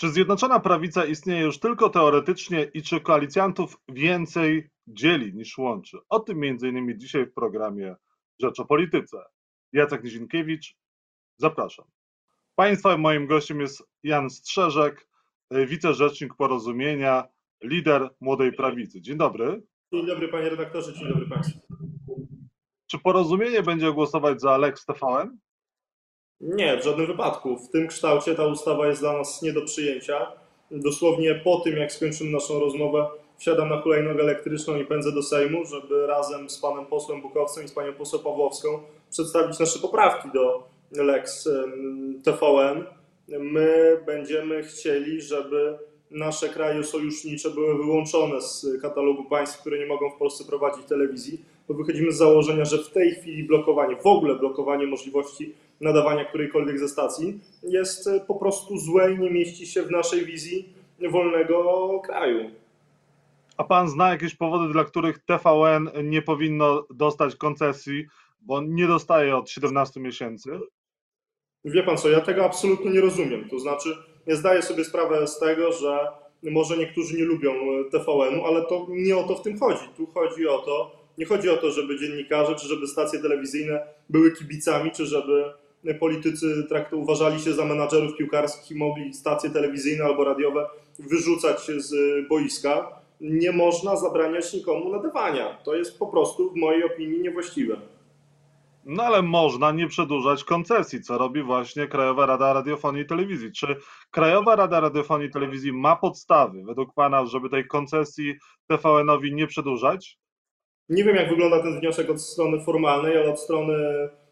Czy Zjednoczona Prawica istnieje już tylko teoretycznie i czy koalicjantów więcej dzieli niż łączy? O tym m.in. dzisiaj w programie Rzecz o Polityce. Jacek Nizinkiewicz, zapraszam. Państwa moim gościem jest Jan Strzeżek, wicerzecznik Porozumienia, lider Młodej Prawicy. Dzień dobry. Dzień dobry panie redaktorze, dzień dobry państwu. Czy Porozumienie będzie głosować za Lex TVN? Nie, w żadnym wypadku. W tym kształcie ta ustawa jest dla nas nie do przyjęcia. Dosłownie po tym, jak skończymy naszą rozmowę, wsiadam na hulajnogę elektryczną i pędzę do Sejmu, żeby razem z panem posłem Bukowcem i z panią poseł Pawłowską przedstawić nasze poprawki do Lex TVN. My będziemy chcieli, żeby nasze kraje sojusznicze były wyłączone z katalogu państw, które nie mogą w Polsce prowadzić telewizji, bo wychodzimy z założenia, że w tej chwili blokowanie, w ogóle blokowanie możliwości nadawania którejkolwiek ze stacji jest po prostu złe i nie mieści się w naszej wizji wolnego kraju. A pan zna jakieś powody, dla których TVN nie powinno dostać koncesji, bo nie dostaje od 17 miesięcy? Wie pan co, ja tego absolutnie nie rozumiem. To znaczy, ja zdaję sobie sprawę z tego, że może niektórzy nie lubią TVN-u, ale to nie o to w tym chodzi. Tu chodzi o to, nie chodzi o to, żeby dziennikarze czy żeby stacje telewizyjne były kibicami, czy żeby politycy trakt uważali się za menadżerów piłkarskich i mogli stacje telewizyjne albo radiowe wyrzucać z boiska. Nie można zabraniać nikomu nadawania. To jest po prostu w mojej opinii niewłaściwe. No ale można nie przedłużać koncesji, co robi właśnie Krajowa Rada Radiofonii i Telewizji. Czy Krajowa Rada Radiofonii i Telewizji ma podstawy według Pana, żeby tej koncesji TVN-owi nie przedłużać? Nie wiem, jak wygląda ten wniosek od strony formalnej, ale od strony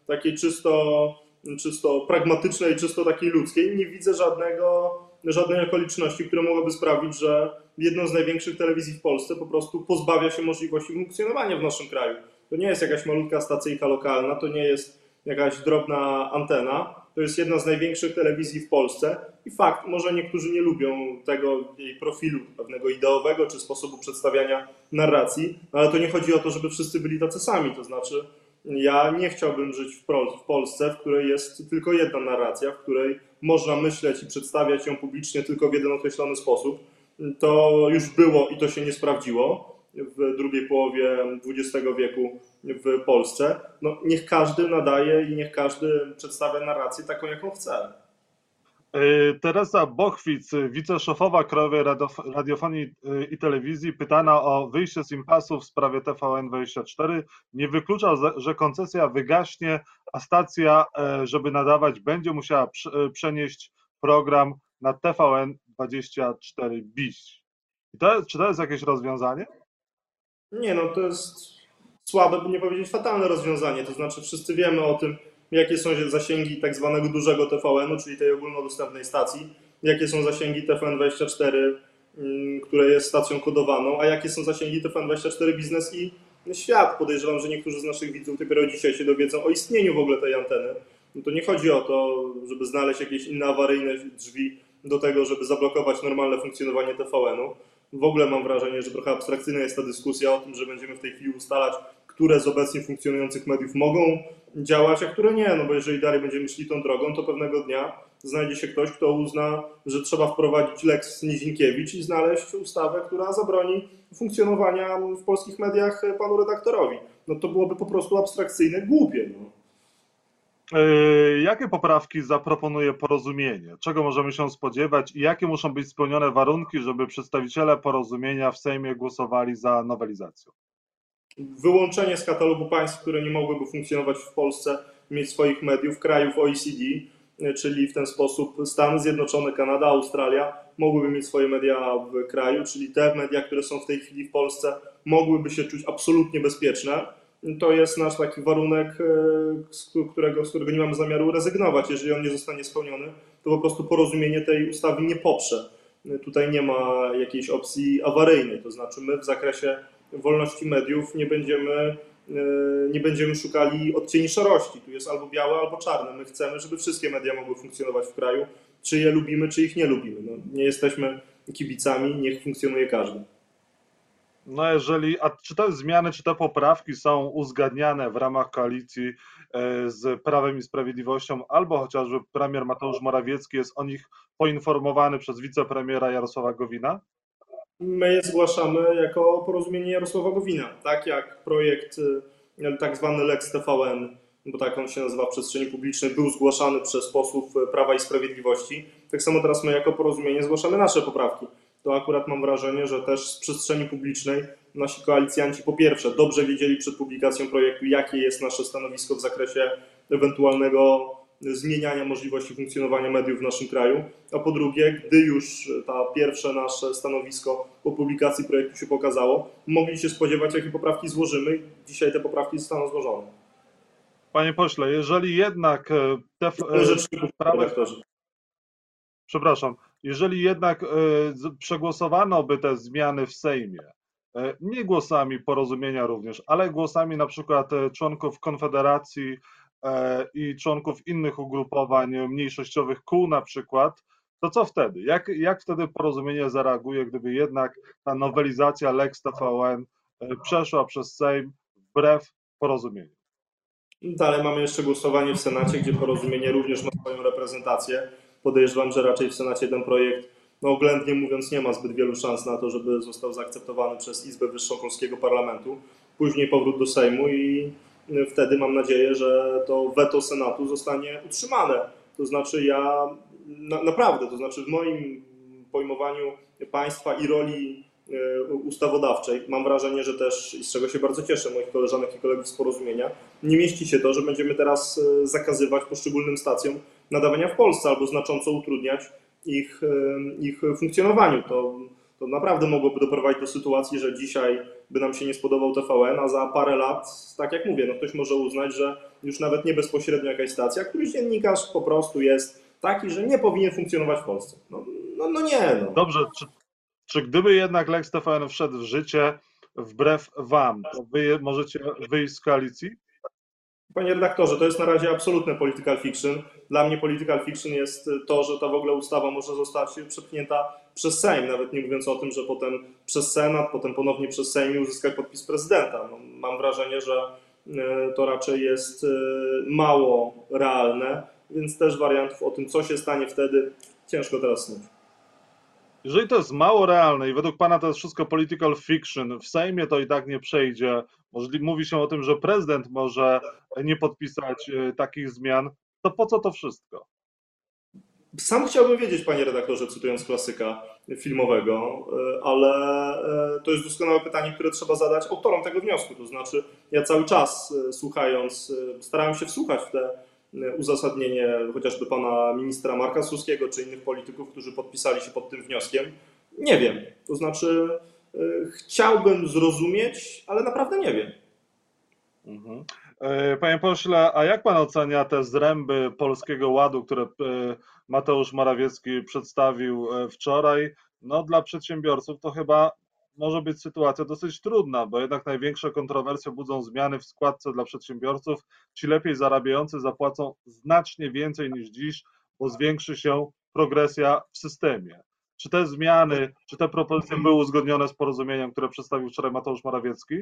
takiej czysto, czysto pragmatycznej, czysto takiej ludzkiej nie widzę żadnego, żadnej okoliczności, które mogłyby sprawić, że jedną z największych telewizji w Polsce po prostu pozbawia się możliwości funkcjonowania w naszym kraju. To nie jest jakaś malutka stacyjka lokalna, to nie jest jakaś drobna antena. To jest jedna z największych telewizji w Polsce i fakt, może niektórzy nie lubią tego jej profilu pewnego ideowego czy sposobu przedstawiania narracji, ale to nie chodzi o to, żeby wszyscy byli tacy sami. To znaczy, ja nie chciałbym żyć w, Polsce, w której jest tylko jedna narracja, w której można myśleć i przedstawiać ją publicznie tylko w jeden określony sposób. To już było i to się nie sprawdziło w drugiej połowie XX wieku w Polsce. No, niech każdy nadaje i niech każdy przedstawia narrację taką, jaką chce. Teresa Bochwic, wiceszefowa Krajowej Radiofonii i Telewizji, pytana o wyjście z impasu w sprawie TVN24, nie wyklucza, że koncesja wygaśnie, a stacja, żeby nadawać, będzie musiała przenieść program na TVN24 BIS. Czy to jest jakieś rozwiązanie? Nie, no to jest słabe, by nie powiedzieć fatalne rozwiązanie. To znaczy, wszyscy wiemy o tym, jakie są zasięgi tak zwanego dużego TVN-u, czyli tej ogólnodostępnej stacji, jakie są zasięgi TVN24, które jest stacją kodowaną, a jakie są zasięgi TVN24 Biznes i Świat. Podejrzewam, że niektórzy z naszych widzów dopiero dzisiaj się dowiedzą o istnieniu w ogóle tej anteny. No to nie chodzi o to, żeby znaleźć jakieś inne awaryjne drzwi do tego, żeby zablokować normalne funkcjonowanie TVN-u. W ogóle mam wrażenie, że trochę abstrakcyjna jest ta dyskusja o tym, że będziemy w tej chwili ustalać, które z obecnie funkcjonujących mediów mogą działać, a które nie. No bo jeżeli dalej będziemy szli tą drogą, to pewnego dnia znajdzie się ktoś, kto uzna, że trzeba wprowadzić Lex Nizinkiewicz i znaleźć ustawę, która zabroni funkcjonowania w polskich mediach panu redaktorowi. No to byłoby po prostu abstrakcyjne, głupie. No. Jakie poprawki zaproponuje porozumienie? Czego możemy się spodziewać i jakie muszą być spełnione warunki, żeby przedstawiciele porozumienia w Sejmie głosowali za nowelizacją? Wyłączenie z katalogu państw, które nie mogłyby funkcjonować w Polsce, mieć swoich mediów, krajów OECD, czyli w ten sposób Stany Zjednoczone, Kanada, Australia mogłyby mieć swoje media w kraju, czyli te media, które są w tej chwili w Polsce, mogłyby się czuć absolutnie bezpieczne to jest nasz taki warunek, z którego, z którego nie mamy zamiaru rezygnować. Jeżeli on nie zostanie spełniony, to po prostu porozumienie tej ustawy nie poprze. Tutaj nie ma jakiejś opcji awaryjnej, to znaczy my w zakresie wolności mediów nie będziemy, nie będziemy szukali odcieni szarości. Tu jest albo białe, albo czarne. My chcemy, żeby wszystkie media mogły funkcjonować w kraju, czy je lubimy, czy ich nie lubimy. No, nie jesteśmy kibicami, niech funkcjonuje każdy. No jeżeli, a czy te zmiany, czy te poprawki są uzgadniane w ramach koalicji e, z Prawem i Sprawiedliwością, albo chociażby premier Mateusz Morawiecki jest o nich poinformowany przez wicepremiera Jarosława Gowina? My je zgłaszamy jako porozumienie Jarosława Gowina, tak jak projekt e, tak zwany Lex TVN, bo tak on się nazywa w przestrzeni publicznej, był zgłaszany przez posłów Prawa i Sprawiedliwości. Tak samo teraz my jako porozumienie zgłaszamy nasze poprawki to akurat mam wrażenie, że też z przestrzeni publicznej nasi koalicjanci po pierwsze dobrze wiedzieli przed publikacją projektu, jakie jest nasze stanowisko w zakresie ewentualnego zmieniania możliwości funkcjonowania mediów w naszym kraju, a po drugie, gdy już ta pierwsze nasze stanowisko po publikacji projektu się pokazało, mogli się spodziewać, jakie poprawki złożymy. Dzisiaj te poprawki zostaną złożone. Panie pośle, jeżeli jednak e, te e, prawa... Przepraszam, jeżeli jednak e, przegłosowano by te zmiany w Sejmie, e, nie głosami porozumienia również, ale głosami na przykład e, członków Konfederacji i członków innych ugrupowań mniejszościowych kół na przykład, to co wtedy? Jak, jak wtedy porozumienie zareaguje, gdyby jednak ta nowelizacja Lex TVN przeszła przez Sejm wbrew porozumieniu? Dalej mamy jeszcze głosowanie w Senacie, gdzie porozumienie również ma swoją reprezentację podejrzewam, że raczej w Senacie ten projekt, no oględnie mówiąc, nie ma zbyt wielu szans na to, żeby został zaakceptowany przez Izbę Wyższą Polskiego Parlamentu. Później powrót do Sejmu i wtedy mam nadzieję, że to weto Senatu zostanie utrzymane. To znaczy ja na, naprawdę, to znaczy w moim pojmowaniu państwa i roli e, ustawodawczej. Mam wrażenie, że też, i z czego się bardzo cieszę, moich koleżanek i kolegów z porozumienia, nie mieści się to, że będziemy teraz e, zakazywać poszczególnym stacjom nadawania w Polsce albo znacząco utrudniać ich, ich funkcjonowaniu. To, to naprawdę mogłoby doprowadzić do sytuacji, że dzisiaj by nam się nie spodobał TVN, a za parę lat, tak jak mówię, no ktoś może uznać, że już nawet nie bezpośrednio jakaś stacja, któryś dziennikarz po prostu jest taki, że nie powinien funkcjonować w Polsce. No, no, no nie. No. Dobrze, czy, czy gdyby jednak Lex TVN wszedł w życie wbrew Wam, to Wy możecie wyjść z koalicji? Panie redaktorze, to jest na razie absolutne political fiction. Dla mnie political fiction jest to, że ta w ogóle ustawa może zostać przepchnięta przez Sejm, nawet nie mówiąc o tym, że potem przez Senat, potem ponownie przez Sejm i uzyskać podpis prezydenta. No, mam wrażenie, że e, to raczej jest e, mało realne, więc też wariantów o tym, co się stanie wtedy, ciężko teraz snuć. Jeżeli to jest mało realne i według Pana to jest wszystko political fiction, w Sejmie to i tak nie przejdzie, mówi się o tym, że prezydent może nie podpisać e, takich zmian, to po co to wszystko? Sam chciałbym wiedzieć, panie redaktorze, cytując klasyka filmowego, e, ale e, to jest doskonałe pytanie, które trzeba zadać autorom tego wniosku. To znaczy, ja cały czas słuchając, starałem się wsłuchać w te uzasadnienie chociażby pana ministra Marka Suskiego czy innych polityków, którzy podpisali się pod tym wnioskiem. Nie wiem. To znaczy, chciałbym zrozumieć, ale naprawdę nie wiem. Mhm. E, panie pośle, a jak pan ocenia te zręby Polskiego Ładu, które e, Mateusz Morawiecki przedstawił e, wczoraj? No dla przedsiębiorców to chyba może być sytuacja dosyć trudna, bo jednak największe kontrowersje budzą zmiany w składce dla przedsiębiorców. Ci lepiej zarabiający zapłacą znacznie więcej niż dziś, bo zwiększy się progresja w systemie. Czy te zmiany, czy te propozycje były uzgodnione z porozumieniem, które przedstawił wczoraj Mateusz Morawiecki?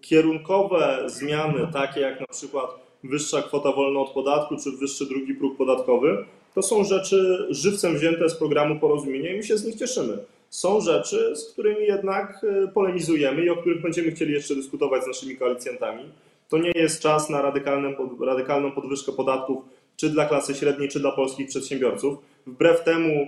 Kierunkowe zmiany, takie jak na przykład wyższa kwota wolna od podatku, czy wyższy drugi próg podatkowy, to są rzeczy żywcem wzięte z programu porozumienia i my się z nich cieszymy. Są rzeczy, z którymi jednak e, polemizujemy i o których będziemy chcieli jeszcze dyskutować z naszymi koalicjantami. To nie jest czas na radykalną podwyżkę podatków, czy dla klasy średniej, czy dla polskich przedsiębiorców. Wbrew temu,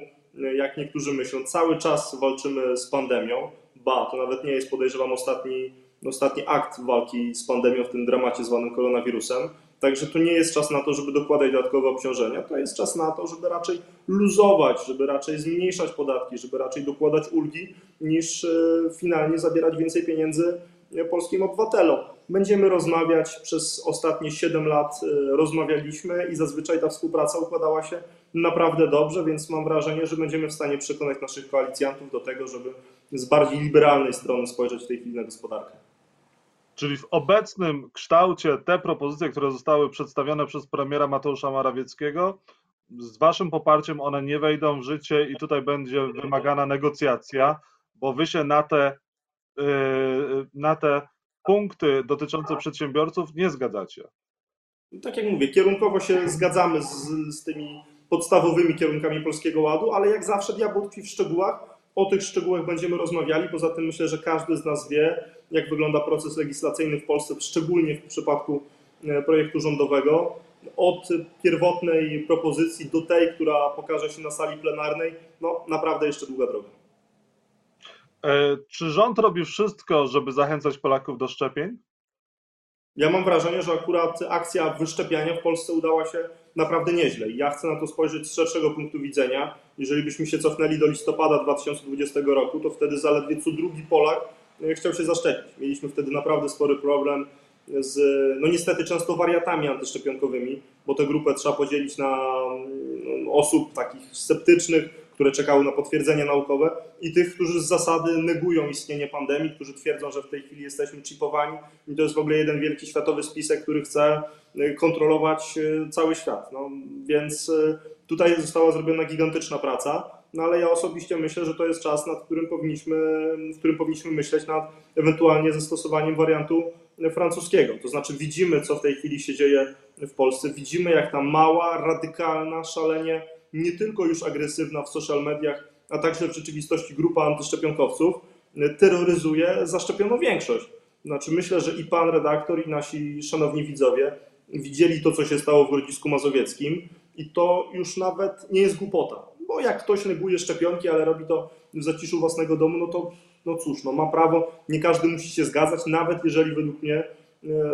jak niektórzy myślą, cały czas walczymy z pandemią. Ba, to nawet nie jest, podejrzewam, ostatni, ostatni akt walki z pandemią w tym dramacie zwanym koronawirusem. Także to nie jest czas na to, żeby dokładać dodatkowe obciążenia, to jest czas na to, żeby raczej luzować, żeby raczej zmniejszać podatki, żeby raczej dokładać ulgi, niż e, finalnie zabierać więcej pieniędzy e, polskim obywatelom. Będziemy rozmawiać, przez ostatnie 7 lat e, rozmawialiśmy i zazwyczaj ta współpraca układała się naprawdę dobrze, więc mam wrażenie, że będziemy w stanie przekonać naszych koalicjantów do tego, żeby z bardziej liberalnej strony spojrzeć w tej chwili na gospodarkę. Czyli w obecnym kształcie te propozycje, które zostały przedstawione przez premiera Mateusza Morawieckiego, z waszym poparciem one nie wejdą w życie i tutaj będzie wymagana negocjacja, bo wy się na te na te punkty dotyczące przedsiębiorców nie zgadzacie? Tak jak mówię, kierunkowo się zgadzamy z, z tymi podstawowymi kierunkami Polskiego Ładu, ale jak zawsze diabeł tkwi w szczegółach. O tych szczegółach będziemy rozmawiali. Poza tym myślę, że każdy z nas wie, jak wygląda proces legislacyjny w Polsce, szczególnie w przypadku e, projektu rządowego. Od pierwotnej propozycji do tej, która pokaże się na sali plenarnej, no naprawdę jeszcze długa droga. E, czy rząd robi wszystko, żeby zachęcać Polaków do szczepień? Ja mam wrażenie, że akurat akcja wyszczepiania w Polsce udała się naprawdę nieźle. I ja chcę na to spojrzeć z szerszego punktu widzenia. Jeżeli byśmy się cofnęli do listopada 2020 roku, to wtedy zaledwie co drugi Polak chciał się zaszczepić. Mieliśmy wtedy naprawdę spory problem z, no niestety często wariatami antyszczepionkowymi, bo tę grupę trzeba podzielić na mm, osób takich sceptycznych, które czekały na potwierdzenie naukowe i tych, którzy z zasady negują istnienie pandemii, którzy twierdzą, że w tej chwili jesteśmy chipowani i to jest w ogóle jeden wielki światowy spisek, który chce y, kontrolować y, cały świat. No, więc y, tutaj została zrobiona gigantyczna praca, no ale ja osobiście myślę, że to jest czas, nad którym powinniśmy, w którym powinniśmy myśleć nad ewentualnie zastosowaniem wariantu francuskiego. To znaczy widzimy, co w tej chwili się dzieje w Polsce, widzimy, jak ta mała, radykalna, szalenie nie tylko już agresywna w social mediach, a także w rzeczywistości grupa antyszczepionkowców terroryzuje zaszczepioną większość. Znaczy myślę, że i pan redaktor, i nasi szanowni widzowie widzieli to, co się stało w Grodzisku Mazowieckim i to już nawet nie jest głupota. Bo jak ktoś neguje szczepionki, ale robi to w zaciszu własnego domu, no to no cóż, no ma prawo, nie każdy musi się zgadzać, nawet jeżeli według mnie e,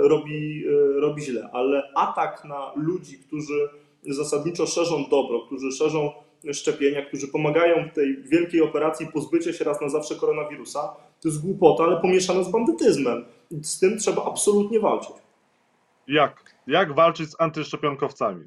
robi, e, robi źle. Ale atak na ludzi, którzy zasadniczo szerzą dobro, którzy szerzą szczepienia, którzy pomagają w tej wielkiej operacji pozbycia się raz na zawsze koronawirusa, to jest głupota, ale pomieszana z bandytyzmem. Z tym trzeba absolutnie walczyć. Jak? Jak walczyć z antyszczepionkowcami?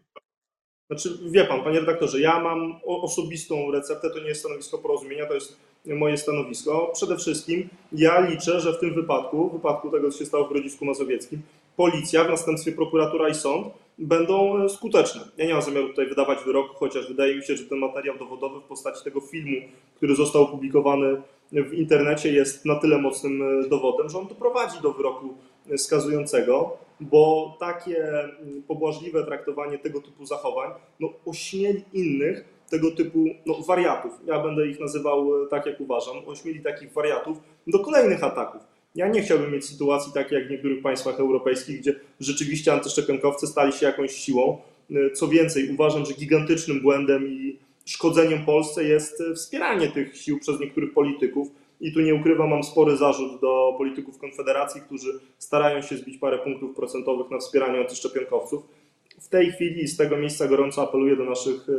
Znaczy, wie pan, panie redaktorze, ja mam osobistą receptę, to nie jest stanowisko porozumienia, to jest moje stanowisko. Przede wszystkim ja liczę, że w tym wypadku, w wypadku tego, co się stało w Grodzisku Mazowieckim, policja, w następstwie prokuratura i sąd będą skuteczne. Ja nie mam zamiaru tutaj wydawać wyroku, chociaż wydaje mi się, że ten materiał dowodowy w postaci tego filmu, który został opublikowany w internecie, jest na tyle mocnym dowodem, że on doprowadzi do wyroku skazującego, bo takie pobłażliwe traktowanie tego typu zachowań no, ośmieli innych tego typu no, wariatów. Ja będę ich nazywał tak, jak uważam. Ośmieli takich wariatów do kolejnych ataków. Ja nie chciałbym mieć sytuacji takiej jak w niektórych państwach europejskich, gdzie rzeczywiście antyszczepionkowcy stali się jakąś siłą. Co więcej, uważam, że gigantycznym błędem i szkodzeniem Polsce jest wspieranie tych sił przez niektórych polityków. I tu nie ukrywam, mam spory zarzut do polityków Konfederacji, którzy starają się zbić parę punktów procentowych na wspieraniu antyszczepionkowców. W tej chwili z tego miejsca gorąco apeluję do naszych e,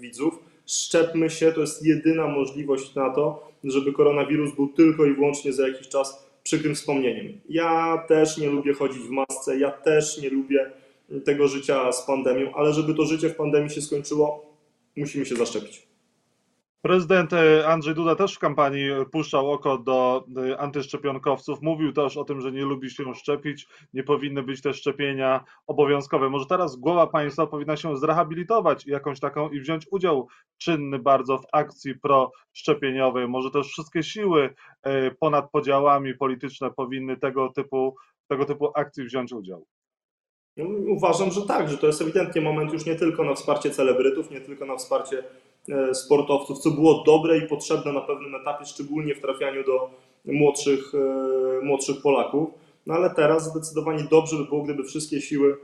widzów. Szczepmy się, to jest jedyna możliwość na to, żeby koronawirus był tylko i wyłącznie za jakiś czas przykrym wspomnieniem. Ja też nie lubię chodzić w masce, ja też nie lubię tego życia z pandemią, ale żeby to życie w pandemii się skończyło, musimy się zaszczepić. Prezydent e, Andrzej Duda też w kampanii puszczał oko do e, antyszczepionkowców. Mówił też o tym, że nie lubi się szczepić, nie powinny być te szczepienia obowiązkowe. Może teraz głowa państwa powinna się zrehabilitować jakąś taką i wziąć udział czynny bardzo w akcji proszczepieniowej. Może też wszystkie siły e, ponad podziałami polityczne powinny tego typu, tego typu akcji wziąć udział. No, uważam, że tak, że to jest ewidentnie moment już nie tylko na wsparcie celebrytów, nie tylko na wsparcie sportowców, co było dobre i potrzebne na pewnym etapie, szczególnie w trafianiu do młodszych, e, młodszych Polaków. No ale teraz zdecydowanie dobrze by było, gdyby wszystkie siły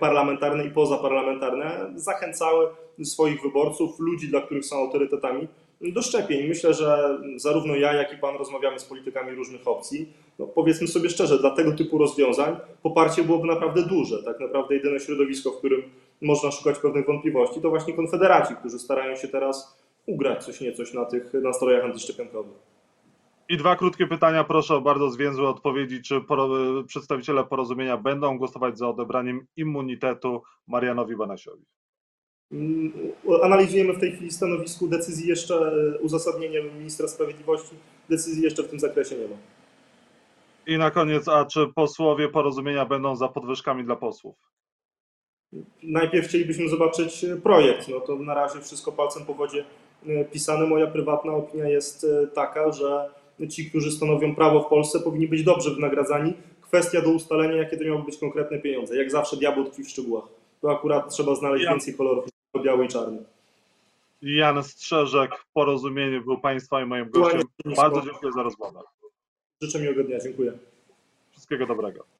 parlamentarne i pozaparlamentarne zachęcały swoich wyborców, ludzi, dla których są autorytetami, do szczepień. Myślę, że zarówno ja, jak i Pan rozmawiamy z politykami różnych opcji. No, powiedzmy sobie szczerze, dla tego typu rozwiązań poparcie byłoby naprawdę duże. Tak naprawdę jedyne środowisko, w którym można szukać pewnych wątpliwości, to właśnie konfederaci, którzy starają się teraz ugrać coś niecoś na tych nastrojach antyszczepionkowych. I dwa krótkie pytania, proszę o bardzo zwięzłe odpowiedzi. Czy przedstawiciele porozumienia będą głosować za odebraniem immunitetu Marianowi Banasiowi? Mm, analizujemy w tej chwili stanowisku decyzji jeszcze, e, uzasadnienie ministra sprawiedliwości, decyzji jeszcze w tym zakresie nie ma. I na koniec, a czy posłowie porozumienia będą za podwyżkami dla posłów? Najpierw chcielibyśmy zobaczyć e, projekt. No to na razie wszystko palcem po wodzie e, pisane. Moja prywatna opinia jest taka, że ci, którzy stanowią prawo w Polsce, powinni być dobrze wynagradzani. Kwestia do ustalenia, jakie to miały być konkretne pieniądze. Jak zawsze diabeł tkwi w szczegółach. To akurat trzeba znaleźć Ja- więcej kolorów biały i czarny. Jan Strzeżek, porozumienie był Państwa i moim gościem. Bardzo dziękuję za rozmowę. Życzę miłego dnia. Dziękuję. Wszystkiego dobrego.